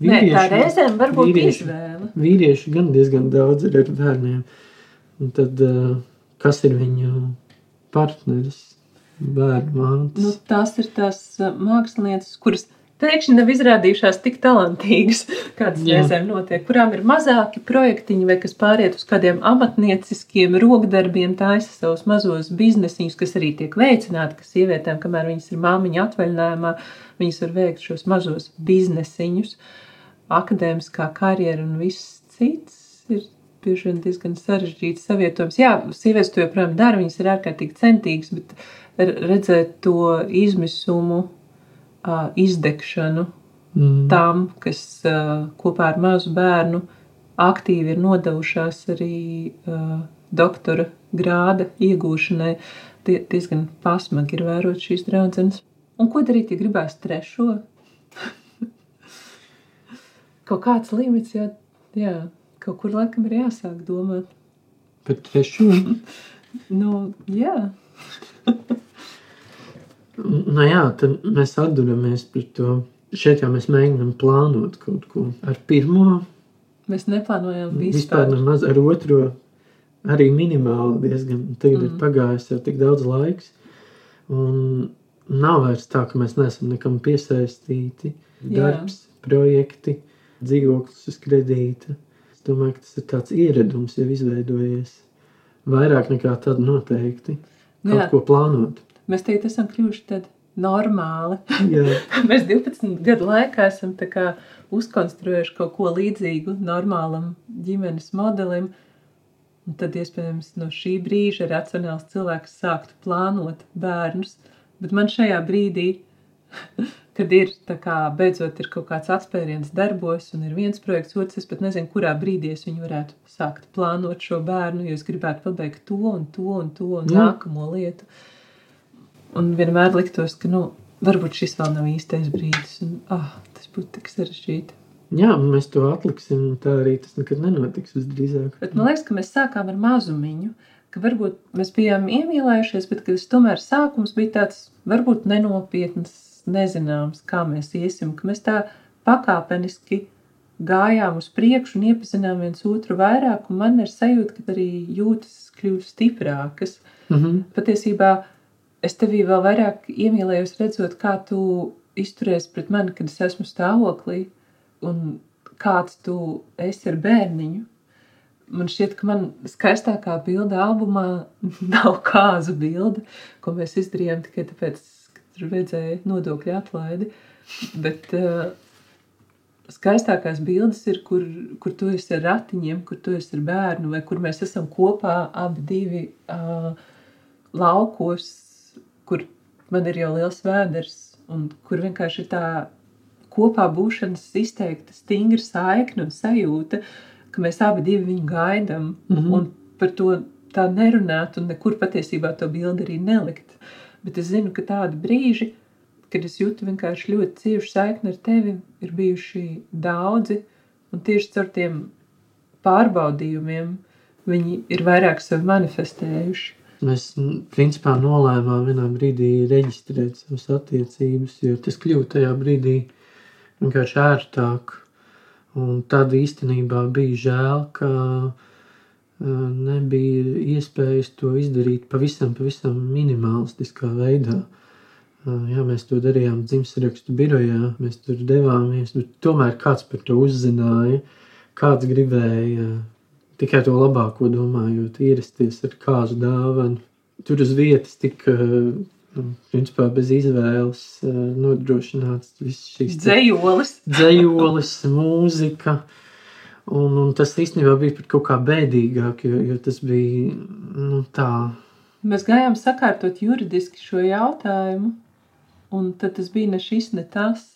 Speaker 3: Bet
Speaker 2: Nē, tā
Speaker 3: vīrieši-
Speaker 2: reizēm var būt
Speaker 3: vīrieši-
Speaker 2: izvēle.
Speaker 3: Vīrieši gan diezgan daudz ir ar bērniem. Un tad, uh, kas ir viņu partneris? Bērnu mātes.
Speaker 2: Nu, tās ir tās uh, mākslinieces, kuras pēkšņi nav izrādījušās tik talantīgas, kādas reizēm notiek, kurām ir mazāki projektiņi, vai kas pāriet uz kādiem amatnieciskiem rokdarbiem, taisa savus mazos biznesiņus, kas arī tiek veicināti, ka sievietēm, kamēr viņas ir māmiņa atvaļinājumā, viņas var veikt šos mazos biznesiņus, akadēmiskā karjera un viss cits ir bieži vien diezgan sarežģīts savietojums. Jā, sievietes to joprojām dara, viņas ir ārkārtīgi centīgas, bet redzēt to izmisumu, izdegšanu
Speaker 3: Mm.
Speaker 2: tām, kas kopā ar mazu bērnu aktīvi ir nodevušās arī doktora grāda iegūšanai, tie diezgan pasmagi ir vērot šīs draudzenes. Un ko darīt, ja gribēs trešo? Kaut kāds limits jau, jā, kaut kur laikam ir jāsāk domāt.
Speaker 3: Par trešo.
Speaker 2: Nu, jā.
Speaker 3: Nu jā, tad mēs atduramies pret to. Šeit jau mēs mēģinām plānot kaut ko. Ar pirmo
Speaker 2: Mēs neplānojam
Speaker 3: vispār
Speaker 2: vispār.
Speaker 3: nemaz, ar otro arī minimāli diezgan. Tagad mm. ir pagājis jau tik daudz laiks. Un nav vairs tā, ka mēs neesam nekam piesaistīti.
Speaker 2: Jā.
Speaker 3: Darbs, projekti, dzīvoklis uz kredīta. Domāju, ka tas ir tāds ieradums jau izveidojies. Vairāk nekā tad noteikti.
Speaker 2: Nu
Speaker 3: Kaut
Speaker 2: jā.
Speaker 3: ko plānot.
Speaker 2: Mēs tagad esam kļuvuši tad normāli. Mēs 12 gadu laikā esam kā uzkonstruējuši kaut ko līdzīgu normālam ģimenes modelim. Un tad, iespējams, no šī brīža racionāls cilvēks sāktu plānot bērnus. Bet man šajā brīdī kad ir kā, beidzot ir kaut kāds atspēriens darbos, un ir viens projekts, otrs. Es pat nezinu, kurā brīdī es viņu varētu sākt plānot šo bērnu, jo es gribētu pabeigt to un to un to un Jā. nākamo lietu. Un vienmēr liktos, ka nu, varbūt šis vēl nav īstais brīdis, un ah, tas būtu tik sarežģīti.
Speaker 3: Jā, mēs to atliksim, tā arī tas nekad nenotiks visdrīzāk.
Speaker 2: Bet man liekas, ka mēs sākām ar mazumiņu, ka varbūt mēs bijām iemīlējušies, bet tas tomēr sākums bija tāds varbūt nenopietns, nezināms, kā mēs iesim, ka mēs tā pakāpeniski gājām uz priekšu un iepazinām viens otru vairāk, un man ir sajūta, ka arī jūtas kļūst stiprākas. Mm -hmm. Patiesībā es tevī vēl vairāk iemīlējos redzot, kā tu izturies pret mani, kad es esmu stāvoklī, un kāds tu esi ar bērniņu. Man šķiet, ka man skaistākā bilde albumā nav kāza bilde, ko mēs izdarījām tikai tāpēc, tur vajadzēja nodokļu atlaidi. Bet uh, skaistākās bildes ir, kur, kur tu esi ar ratiņiem, kur tu esi ar bērnu, vai kur mēs esam kopā abi divi uh, laukos, kur man ir jau liels vēders, un kur vienkārši ir tā kopā būšanas izteikta stingra saikne un sajūta, ka mēs abi divi viņu gaidām, mm -hmm. un par to tā nerunāt, un nekur patiesībā to bildi arī nelikt. Bet es zinu, ka tādi brīži, kad es jūtu vienkārši ļoti ciešu saikni ar tevi, ir bijuši daudzi, un tieši caur tiem pārbaudījumiem viņi ir vairāk sevi manifestējuši.
Speaker 3: Mēs principā nolēmām vienā brīdī reģistrēt savas attiecības, jo tas kļuva tajā brīdī vienkārši ērtāk. Un tad īstenībā bija žēl, ka nebija iespējas to izdarīt pavisam, pavisam minimalistiskā veidā. Jā, mēs to darījām dzimšanas birojā, mēs tur devāmies. Tomēr kāds par to uzzināja, kāds gribēja tikai to labāko domājot, ierasties ar kāzu dāvanu. Tur uz vietas tika, nu, principā bez izvēles nodrošināts viss šīs
Speaker 2: dzējolis,
Speaker 3: dzējolis mūzika. Un, un tas īstenībā bija pat kaut kā bēdīgāk, jo, jo tas bija nu, tā.
Speaker 2: Mēs gājām sakārtot juridiski šo jautājumu. Un tad tas bija ne šis, ne tas.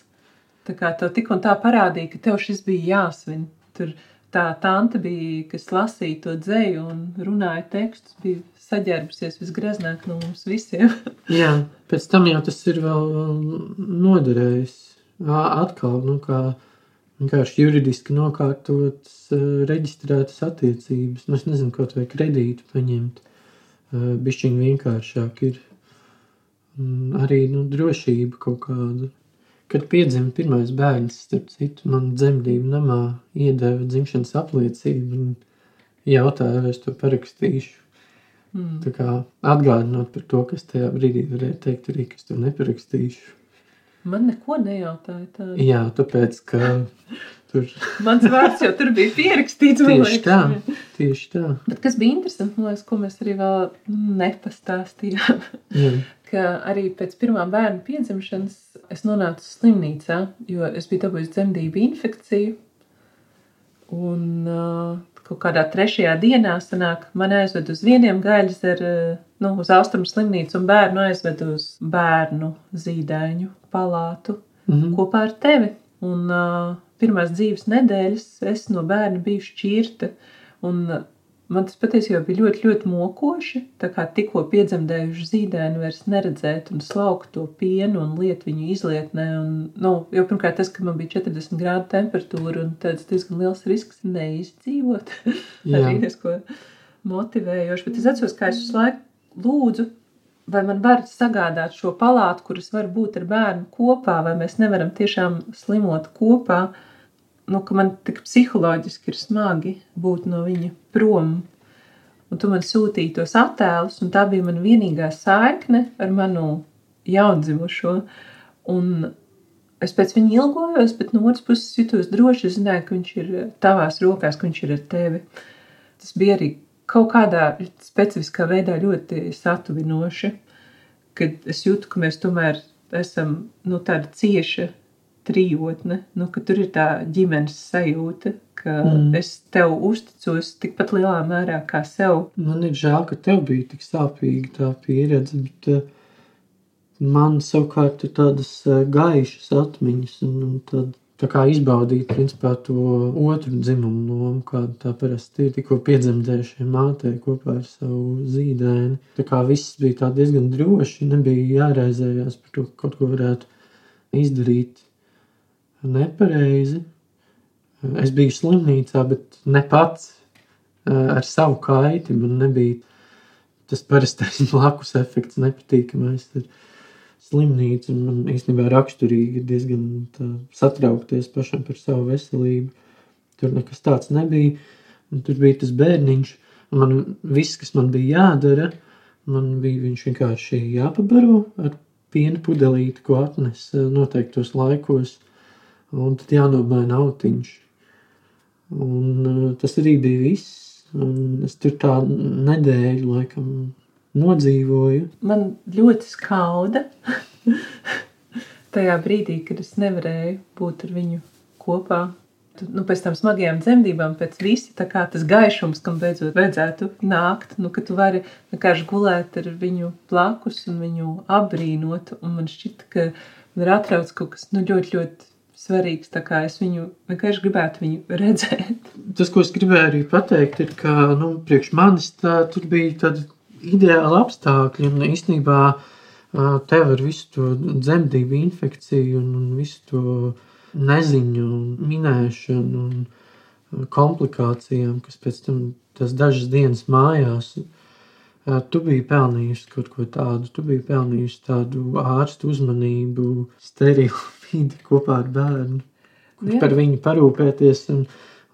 Speaker 2: Tā kā tev tik un tā parādīja, ka tev šis bija jāsvin. Tur tā tante bija, kas lasīja to dzēju un runāja tekstus, bija saģērbusies visgreznāk no mums visiem.
Speaker 3: Jā, pēc tam jau tas ir vēl noderējis. Atkal, nu kā vienkārši juridiski nokārtotas, reģistrētas attiecības. Nu, es nezinu, kaut vai kredītu paņemt. Bišķiņ vienkāršāk ir arī nu, drošība kaut kāda. Kad piedzima pirmais bērns, starp citu, man dzemdību namā iedeva dzimšanas apliecību un jautāja, vai es to parakstīšu. Mm. Tā kā atgādinot par to, kas tajā brīdī varēja teikt, arī es to neparakstīšu.
Speaker 2: Man neko nejautāja tādu.
Speaker 3: Jā, tāpēc, ka
Speaker 2: tur. Mans vārds jau tur bija pierakstīts.
Speaker 3: Tieši tā, tieši tā.
Speaker 2: Bet kas bija interesanti, man liekas, ko mēs arī vēl nepastāstījām. Jā. Ka arī pēc pirmā bērna piedzimšanas es nonācu slimnīcā, jo es biju dabūjis dzemdību infekciju. Un uh, kaut kādā trešajā dienā sanāk, man aizved uz vieniem gaļas ar, nu, uz austrumu slimnīcu un bērnu aizved uz bērnu zīdaiņu palātu mm -hmm. kopā ar tevi. Un uh, pirmās dzīves nedēļas es no bērna biju šķirta. Un man tas patiesībā bija ļoti, ļoti mokoši. Tā kā tikko piedzemdējuši zīdēni vairs neredzēt un slaukt to pienu un liet viņu izlietnē. Un, nu, jo pirmkārt tas, ka man bija 40 grādu temperatūra un tāds diezgan liels risks neizdzīvot. Arī diezko motivējoši. Bet es atceros, kā es uz laiku lūdzu vai man var sagādāt šo palātu, kuras var būt ar bērnu kopā, vai mēs nevaram tiešām slimot kopā, nu, ka man tik psiholoģiski ir smagi būt no viņa prom. Un tu man sūtīji tos attēlus, un tā bija mana vienīgā saikne ar manu jaundzimušo. Un es pēc viņa ilgojos, bet no otras puses jutos droši, zināju, ka viņš ir tavās rokās, ka viņš ir ar tevi. Tas bija arī kaut kādā specifiskā veidā ļoti satuvinoši, kad es jūtu, ka mēs tomēr esam nu, tāda cieša trijotne, nu, ka tur ir tā ģimenes sajūta, ka mm. es tev uzticos tikpat lielā mērā kā sev.
Speaker 3: Man ir žēl, ka tev bija tik sāpīga tā pieredze, bet uh, Man savukārt ir tādas eh, gaišas atmiņas, un, un tad tā kā izbaudīt principā, to otru dzimumu lomu, kāda tā parasti ir tikko piedzemdējušie mātei kopā ar savu zīdaini. Tā kā viss bija diezgan droši, nebija jāraizējās par to, ka kaut ko varētu izdarīt nepareizi. Es biju slimnīcā, bet ne pats ar savu kaiti. Man nebija tas parastais blakus efekts, nepatīkamais. Tad slimnīca. Man īstenībā raksturīgi diezgan satraukties pašam par savu veselību. Tur nekas tāds nebija. Un tur bija tas bērniņš, un man viss, kas man bija jādara, man bija viņš vienkārši jāpabaro ar piena pudelīti, ko atnes noteiktos laikos, un tad jānomaina autiņš. Un uh, tas arī bija viss. Un es tur tā nedēļu laikam nodzīvoju.
Speaker 2: Man ļoti skauda tajā brīdī, kad es nevarēju būt ar viņu kopā. Nu, pēc tam smagajām dzemdībām, pēc visi tas gaišums, kam beidzot vajadzētu nākt, nu, ka tu vari vienkārši gulēt ar viņu blakus un viņu apbrīnot. Un man šķita, ka man ir atrauc kaut kas nu, ļoti, ļoti svarīgs. Es viņu vienkārši gribētu viņu redzēt.
Speaker 3: Tas, ko es gribēju arī pateikt, ir, ka nu, priekš manis tā, tur bija tāda ideāli apstākļi. Un īstenībā tev ar visu to dzemdību infekciju un, un visu to neziņu, un minēšanu un komplikācijām, kas pēc tam tas dažas dienas mājās. Tu biji pelnījusi kaut ko tādu, tu biji pelnījusi tādu ārstu uzmanību, sterilu vidi kopā ar bērnu, kurš par viņu parūpēties, un,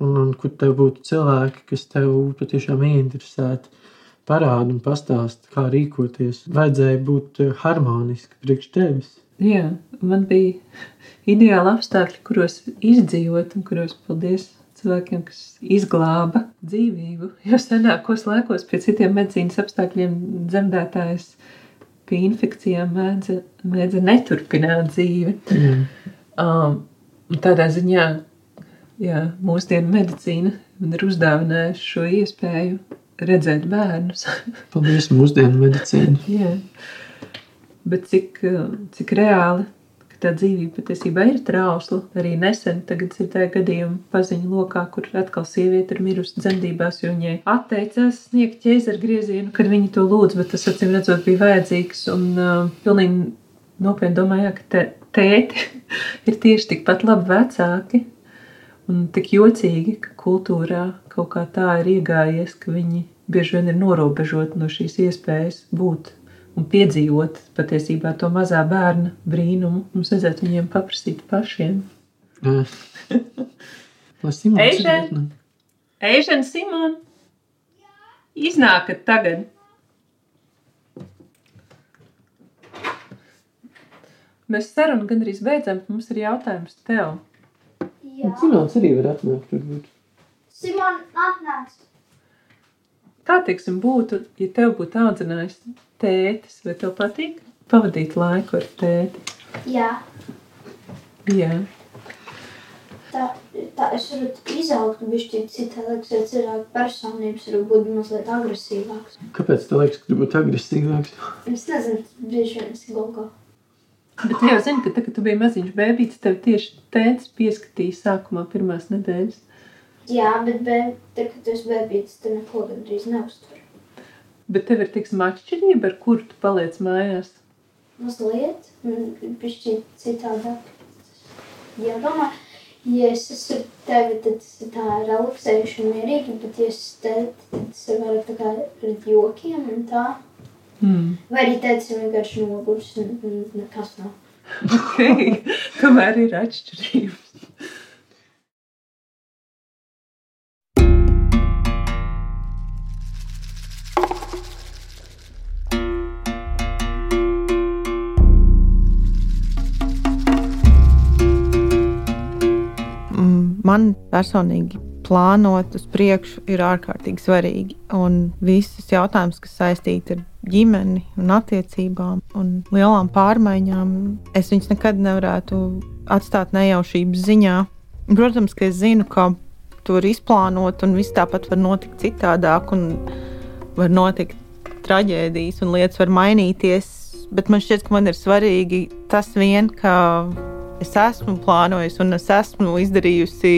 Speaker 3: un, un kur tev būtu cilvēki, kas tev patiešām ieinteresēti parāda un pastāsta, kā rīkoties. Vajadzēja būt eh, harmoniski priekš tevis.
Speaker 2: Jā, man bija ideāli apstākļi, kuros izdzīvot, un kuros paldies cilvēkiem, kas izglāba dzīvību. Jo senākos laikos pie citiem medicīnas apstākļiem dzemdētājs pie infekcijām mēdza, mēdza neturpināt dzīvi. Mm. Um, tādā ziņā jā, mūsdienu medicīna man ir uzdāvinājusi šo iespēju redzēt bērnus.
Speaker 3: Paldies, mūsdienu medicīna.
Speaker 2: Jā. Bet cik, cik reāli tā dzīvība patiesībā ir trausla. Arī nesen tagad ir tā gadījuma paziņa lokā, kur atkal sieviete ir mirusi dzemdībās, jo viņai atteicās sniegt ķēzara griezienu, kad viņi to lūdz, bet tas acīm redzot bija vajadzīgs un uh, pilnīgi nopietni domāju, ka te, tēti ir tieši tikpat labi vecāki un tik jocīgi, ka kultūrā kaut kā tā ir iegājies, ka viņi bieži vien ir norobežoti no šīs iespējas būt un piedzīvot patiesībā to mazā bērna brīnumu. Mums vajadzētu viņiem paprasīt pašiem. Eižen, Eižen, Simon, iznākat tagad! Mēs sarunu gandrīz beidzam, mums ir jautājums tev.
Speaker 3: Jā. Simons arī var atnākt, varbūt.
Speaker 5: Simon, atnāc!
Speaker 2: Kā teiksim, būtu, ja tev būtu audzinājis tētis, vai tev patīk pavadīt laiku ar tēti?
Speaker 5: Jā.
Speaker 2: Jā.
Speaker 5: Tā, tā es varu izaugt bišķi citādāk, cilvēku personības var būt mazliet agresīvāks.
Speaker 3: Kāpēc tev liekas, ka tu būtu agresīvāks?
Speaker 5: Es nezinu, bieži vien es gogo.
Speaker 2: Bet tu jau zini, ka tad, kad tu biji maziņš bēbītis, tev tieši tētis pieskatīja sākumā pirmās nedēļas.
Speaker 5: Jā, bet bērn, tad, kad tu esi bērnītis, tad neko gandrīz neuztver.
Speaker 2: Bet tev ir tiksim atšķirība, ar kuru tu paliec mājās?
Speaker 5: Mazliet, pišķi citādāk. Jā, domā, ja es esmu tevi, tad tas ir tā relaksējuši un mierīgi, bet ja es tevi, tad tas ir vairāk tā kā ar jokiem un tā. Mm. Vai arī teicis vienkārši noguris un, nekas nav.
Speaker 2: Ok, tomēr ir atšķirības.
Speaker 4: Man personīgi plānot uz priekšu ir ārkārtīgi svarīgi. Un visas jautājumas, kas saistīti ar ģimeni un attiecībām un lielām pārmaiņām, es viņus nekad nevarētu atstāt nejaušības ziņā. Protams, ka es zinu, ka to var izplānot, un viss tāpat var notikt citādāk, un var notikt traģēdijas, un lietas var mainīties. bet man šķiet, ka man ir svarīgi tas vien, ka es esmu plānojis un es esmu izdarījusi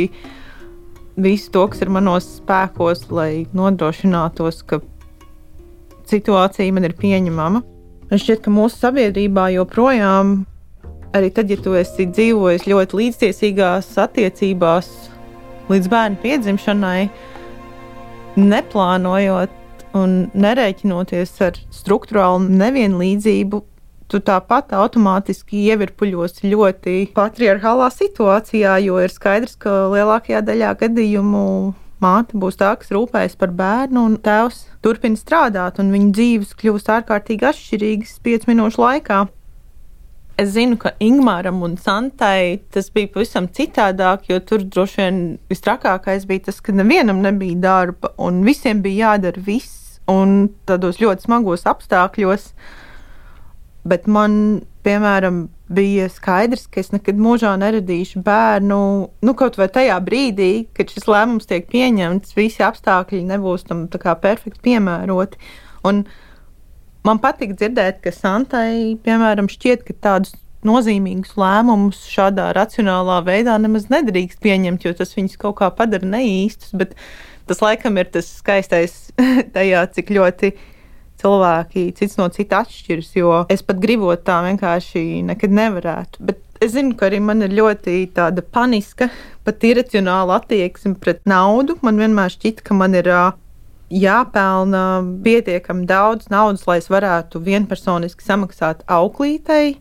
Speaker 4: visu to, kas ir manos spēkos, lai nodrošinātos, ka situācija man ir pieņemama. Man šķiet, ka mūsu sabiedrībā joprojām, arī tad, ja tu esi dzīvojis ļoti līdztiesīgās attiecībās līdz bērnu piedzimšanai, neplānojot un nerēķinoties ar struktūrālu nevienlīdzību, tu tāpat automātiski ievirpuļos ļoti patriarchālā situācijā, jo ir skaidrs, ka lielākajā daļā gadījumu māte būs tā, kas rūpējas par bērnu, un tēvs turpina strādāt, un viņa dzīves kļūst ārkārtīgi atšķirīgas piecu minūšu laikā. Es zinu, ka Ingūram un Santai tas bija pavisam citādāk, jo tur droši vien visstrakākais bija tas, ka nevienam nebija darba, un visiem bija jādara viss, un tādos ļoti smagos apstākļos. Bet man, piemēram, bija skaidrs, ka es nekad mūžā neradīšu bērnu. Nu, kaut vai tajā brīdī, kad šis lēmums tiek pieņemts, visi apstākļi nebūs tam perfekti piemēroti. Un man patīk dzirdēt, ka Santai, piemēram, šķiet, ka tādus nozīmīgus lēmumus šādā racionālā veidā nemaz nedrīkst pieņemt, jo tas viņus kaut kā padara neīstus. Bet tas laikam ir tas skaistais tajā, cik ļoti cilvēki cits no cita atšķiras, jo es pat gribot tā vienkārši nekad nevarētu. Bet es zinu, ka arī man ir ļoti tāda paniska, pat iracionāla attieksme pret naudu. Man vienmēr šķita, ka man ir jāpelna pietiekami daudz naudas, lai es varētu vienpersoniski samaksāt auklītei.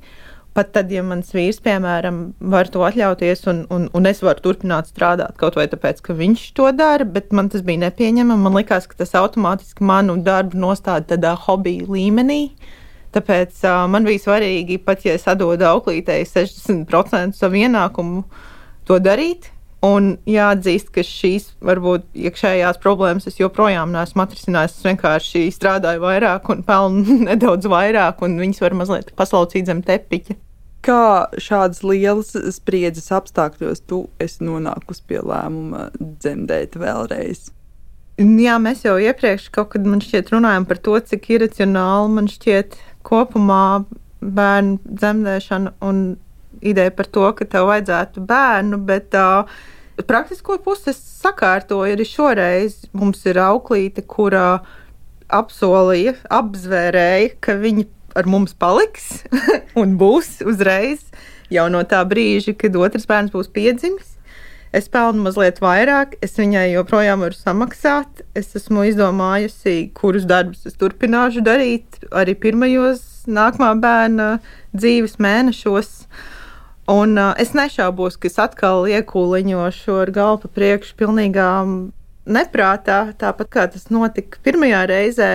Speaker 4: Pat tad, ja mans vīrs, piemēram, var to atļauties, un, un, un es varu turpināt strādāt kaut vai tāpēc, ka viņš to dara, bet man tas bija nepieņemami. Man liekas, ka tas automātiski manu darbu nostāda tādā hobija līmenī. Tāpēc uh, man bija svarīgi, pat ja es atdodu auklītei 60% savu ienākumu, to darīt. Un jāatzīst, ka šīs varbūt iekšējās problēmas es joprojām neesmu atrisinājis. Es vienkārši strādāju vairāk un pelnu nedaudz vairāk, un viņas var mazliet paslaucīt zem tepiņa
Speaker 1: kā šādas lielas spriedzes apstākļos tu esi nonākusi pie lēmuma dzemdēt vēlreiz?
Speaker 4: Jā, mēs jau iepriekš kaut kad šķiet, runājām par to, cik iracionāli man šķiet kopumā bērnu dzemdēšana un ideja par to, ka tev vajadzētu bērnu, bet uh, praktisko pusi es sakārtoju arī šoreiz. Mums ir auklīte, kura apsolīja, apzvērēja, ka viņa ar mums paliks un būs uzreiz jau no tā brīža, kad otrs bērns būs piedzimis. Es pelnu mazliet vairāk, es viņai joprojām varu samaksāt. Es esmu izdomājusi, kurus darbus es turpināšu darīt arī pirmajos nākamā bērna dzīves mēnešos. Un uh, es nešaubos, ka es atkal iekūliņošu ar galvu priekšu pilnīgā neprātā, tāpat kā tas notika pirmajā reizē.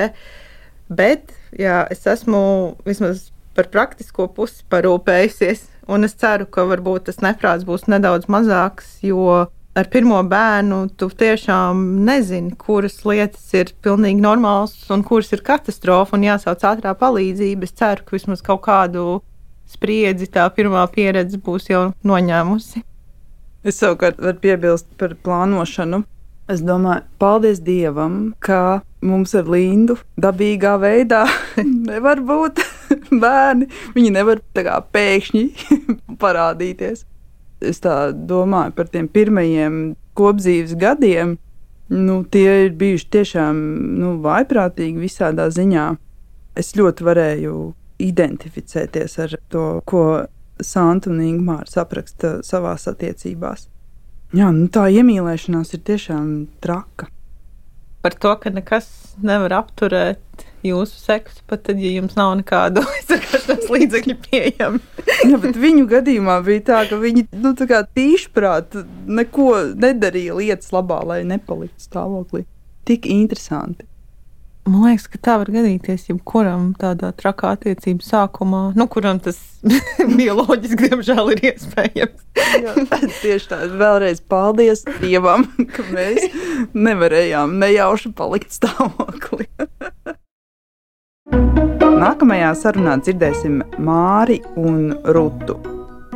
Speaker 4: Bet jā, es esmu vismaz par praktisko pusi parūpējusies, un es ceru, ka varbūt tas neprāts būs nedaudz mazāks, jo ar pirmo bērnu tu tiešām nezini, kuras lietas ir pilnīgi normālas un kuras ir katastrofa un jāsauc ātrā palīdzība. Es ceru, ka vismaz kaut kādu spriedzi tā pirmā pieredze būs jau noņēmusi.
Speaker 1: Es savukārt varu piebilst par plānošanu. Es domāju, paldies Dievam, ka mums ar Lindu dabīgā veidā nevar būt bērni. Viņi nevar kā pēkšņi parādīties. Es tā domāju par tiem pirmajiem kopdzīves gadiem. Nu, tie ir bijuši tiešām nu, vaiprātīgi visādā ziņā. Es ļoti varēju identificēties ar to, ko Santa un Ingūna apraksta savās attiecībās. Jā, nu tā iemīlēšanās ir tiešām traka.
Speaker 4: Par to, ka nekas nevar apturēt jūsu seksu, pat tad, ja jums nav nekādu aizsargāšanas līdzekļu pieejami.
Speaker 1: Jā, bet viņu gadījumā bija tā, ka viņi nu, tīšprāt neko nedarīja lietas labā, lai nepaliktu stāvoklī. Tik interesanti.
Speaker 4: Man liekas, ka tā var gadīties jebkuram tādā trakā attiecību sākumā, nu, kuram tas bioloģiski, diemžēl, ir iespējams.
Speaker 1: Jā, tieši tā, vēlreiz paldies Dievam, ka mēs nevarējām nejauši palikt stāvoklī. Nākamajā sarunā dzirdēsim Māri un Rutu.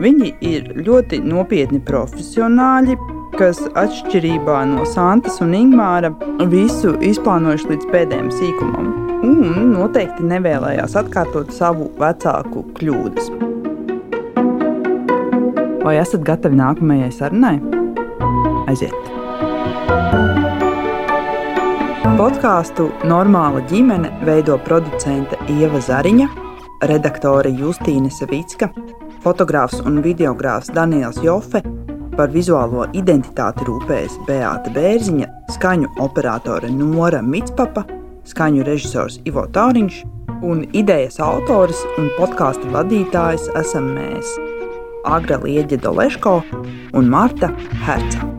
Speaker 1: Viņi ir ļoti nopietni profesionāļi, kas atšķirībā no Santas un Ingūna visu izplānojuši līdz pēdējiem sīkumam, un noteikti nevēlējās atkārtot savu vecāku kļūdas. Vai esat gatavi nākamajai sarunai? Aiziet! Podkāstu Normāla ģimene veido producente Ieva Zariņa, redaktore Justīna Savicka, fotogrāfs un videogrāfs Daniels Jofe, par vizuālo identitāti rūpējas Beata Bērziņa, skaņu operatore Nora Mitspapa, skaņu režisors Ivo Tāriņš un idejas autors un podkāstu vadītājs esam mēs Agra Lieģe Doleško un Marta Herca.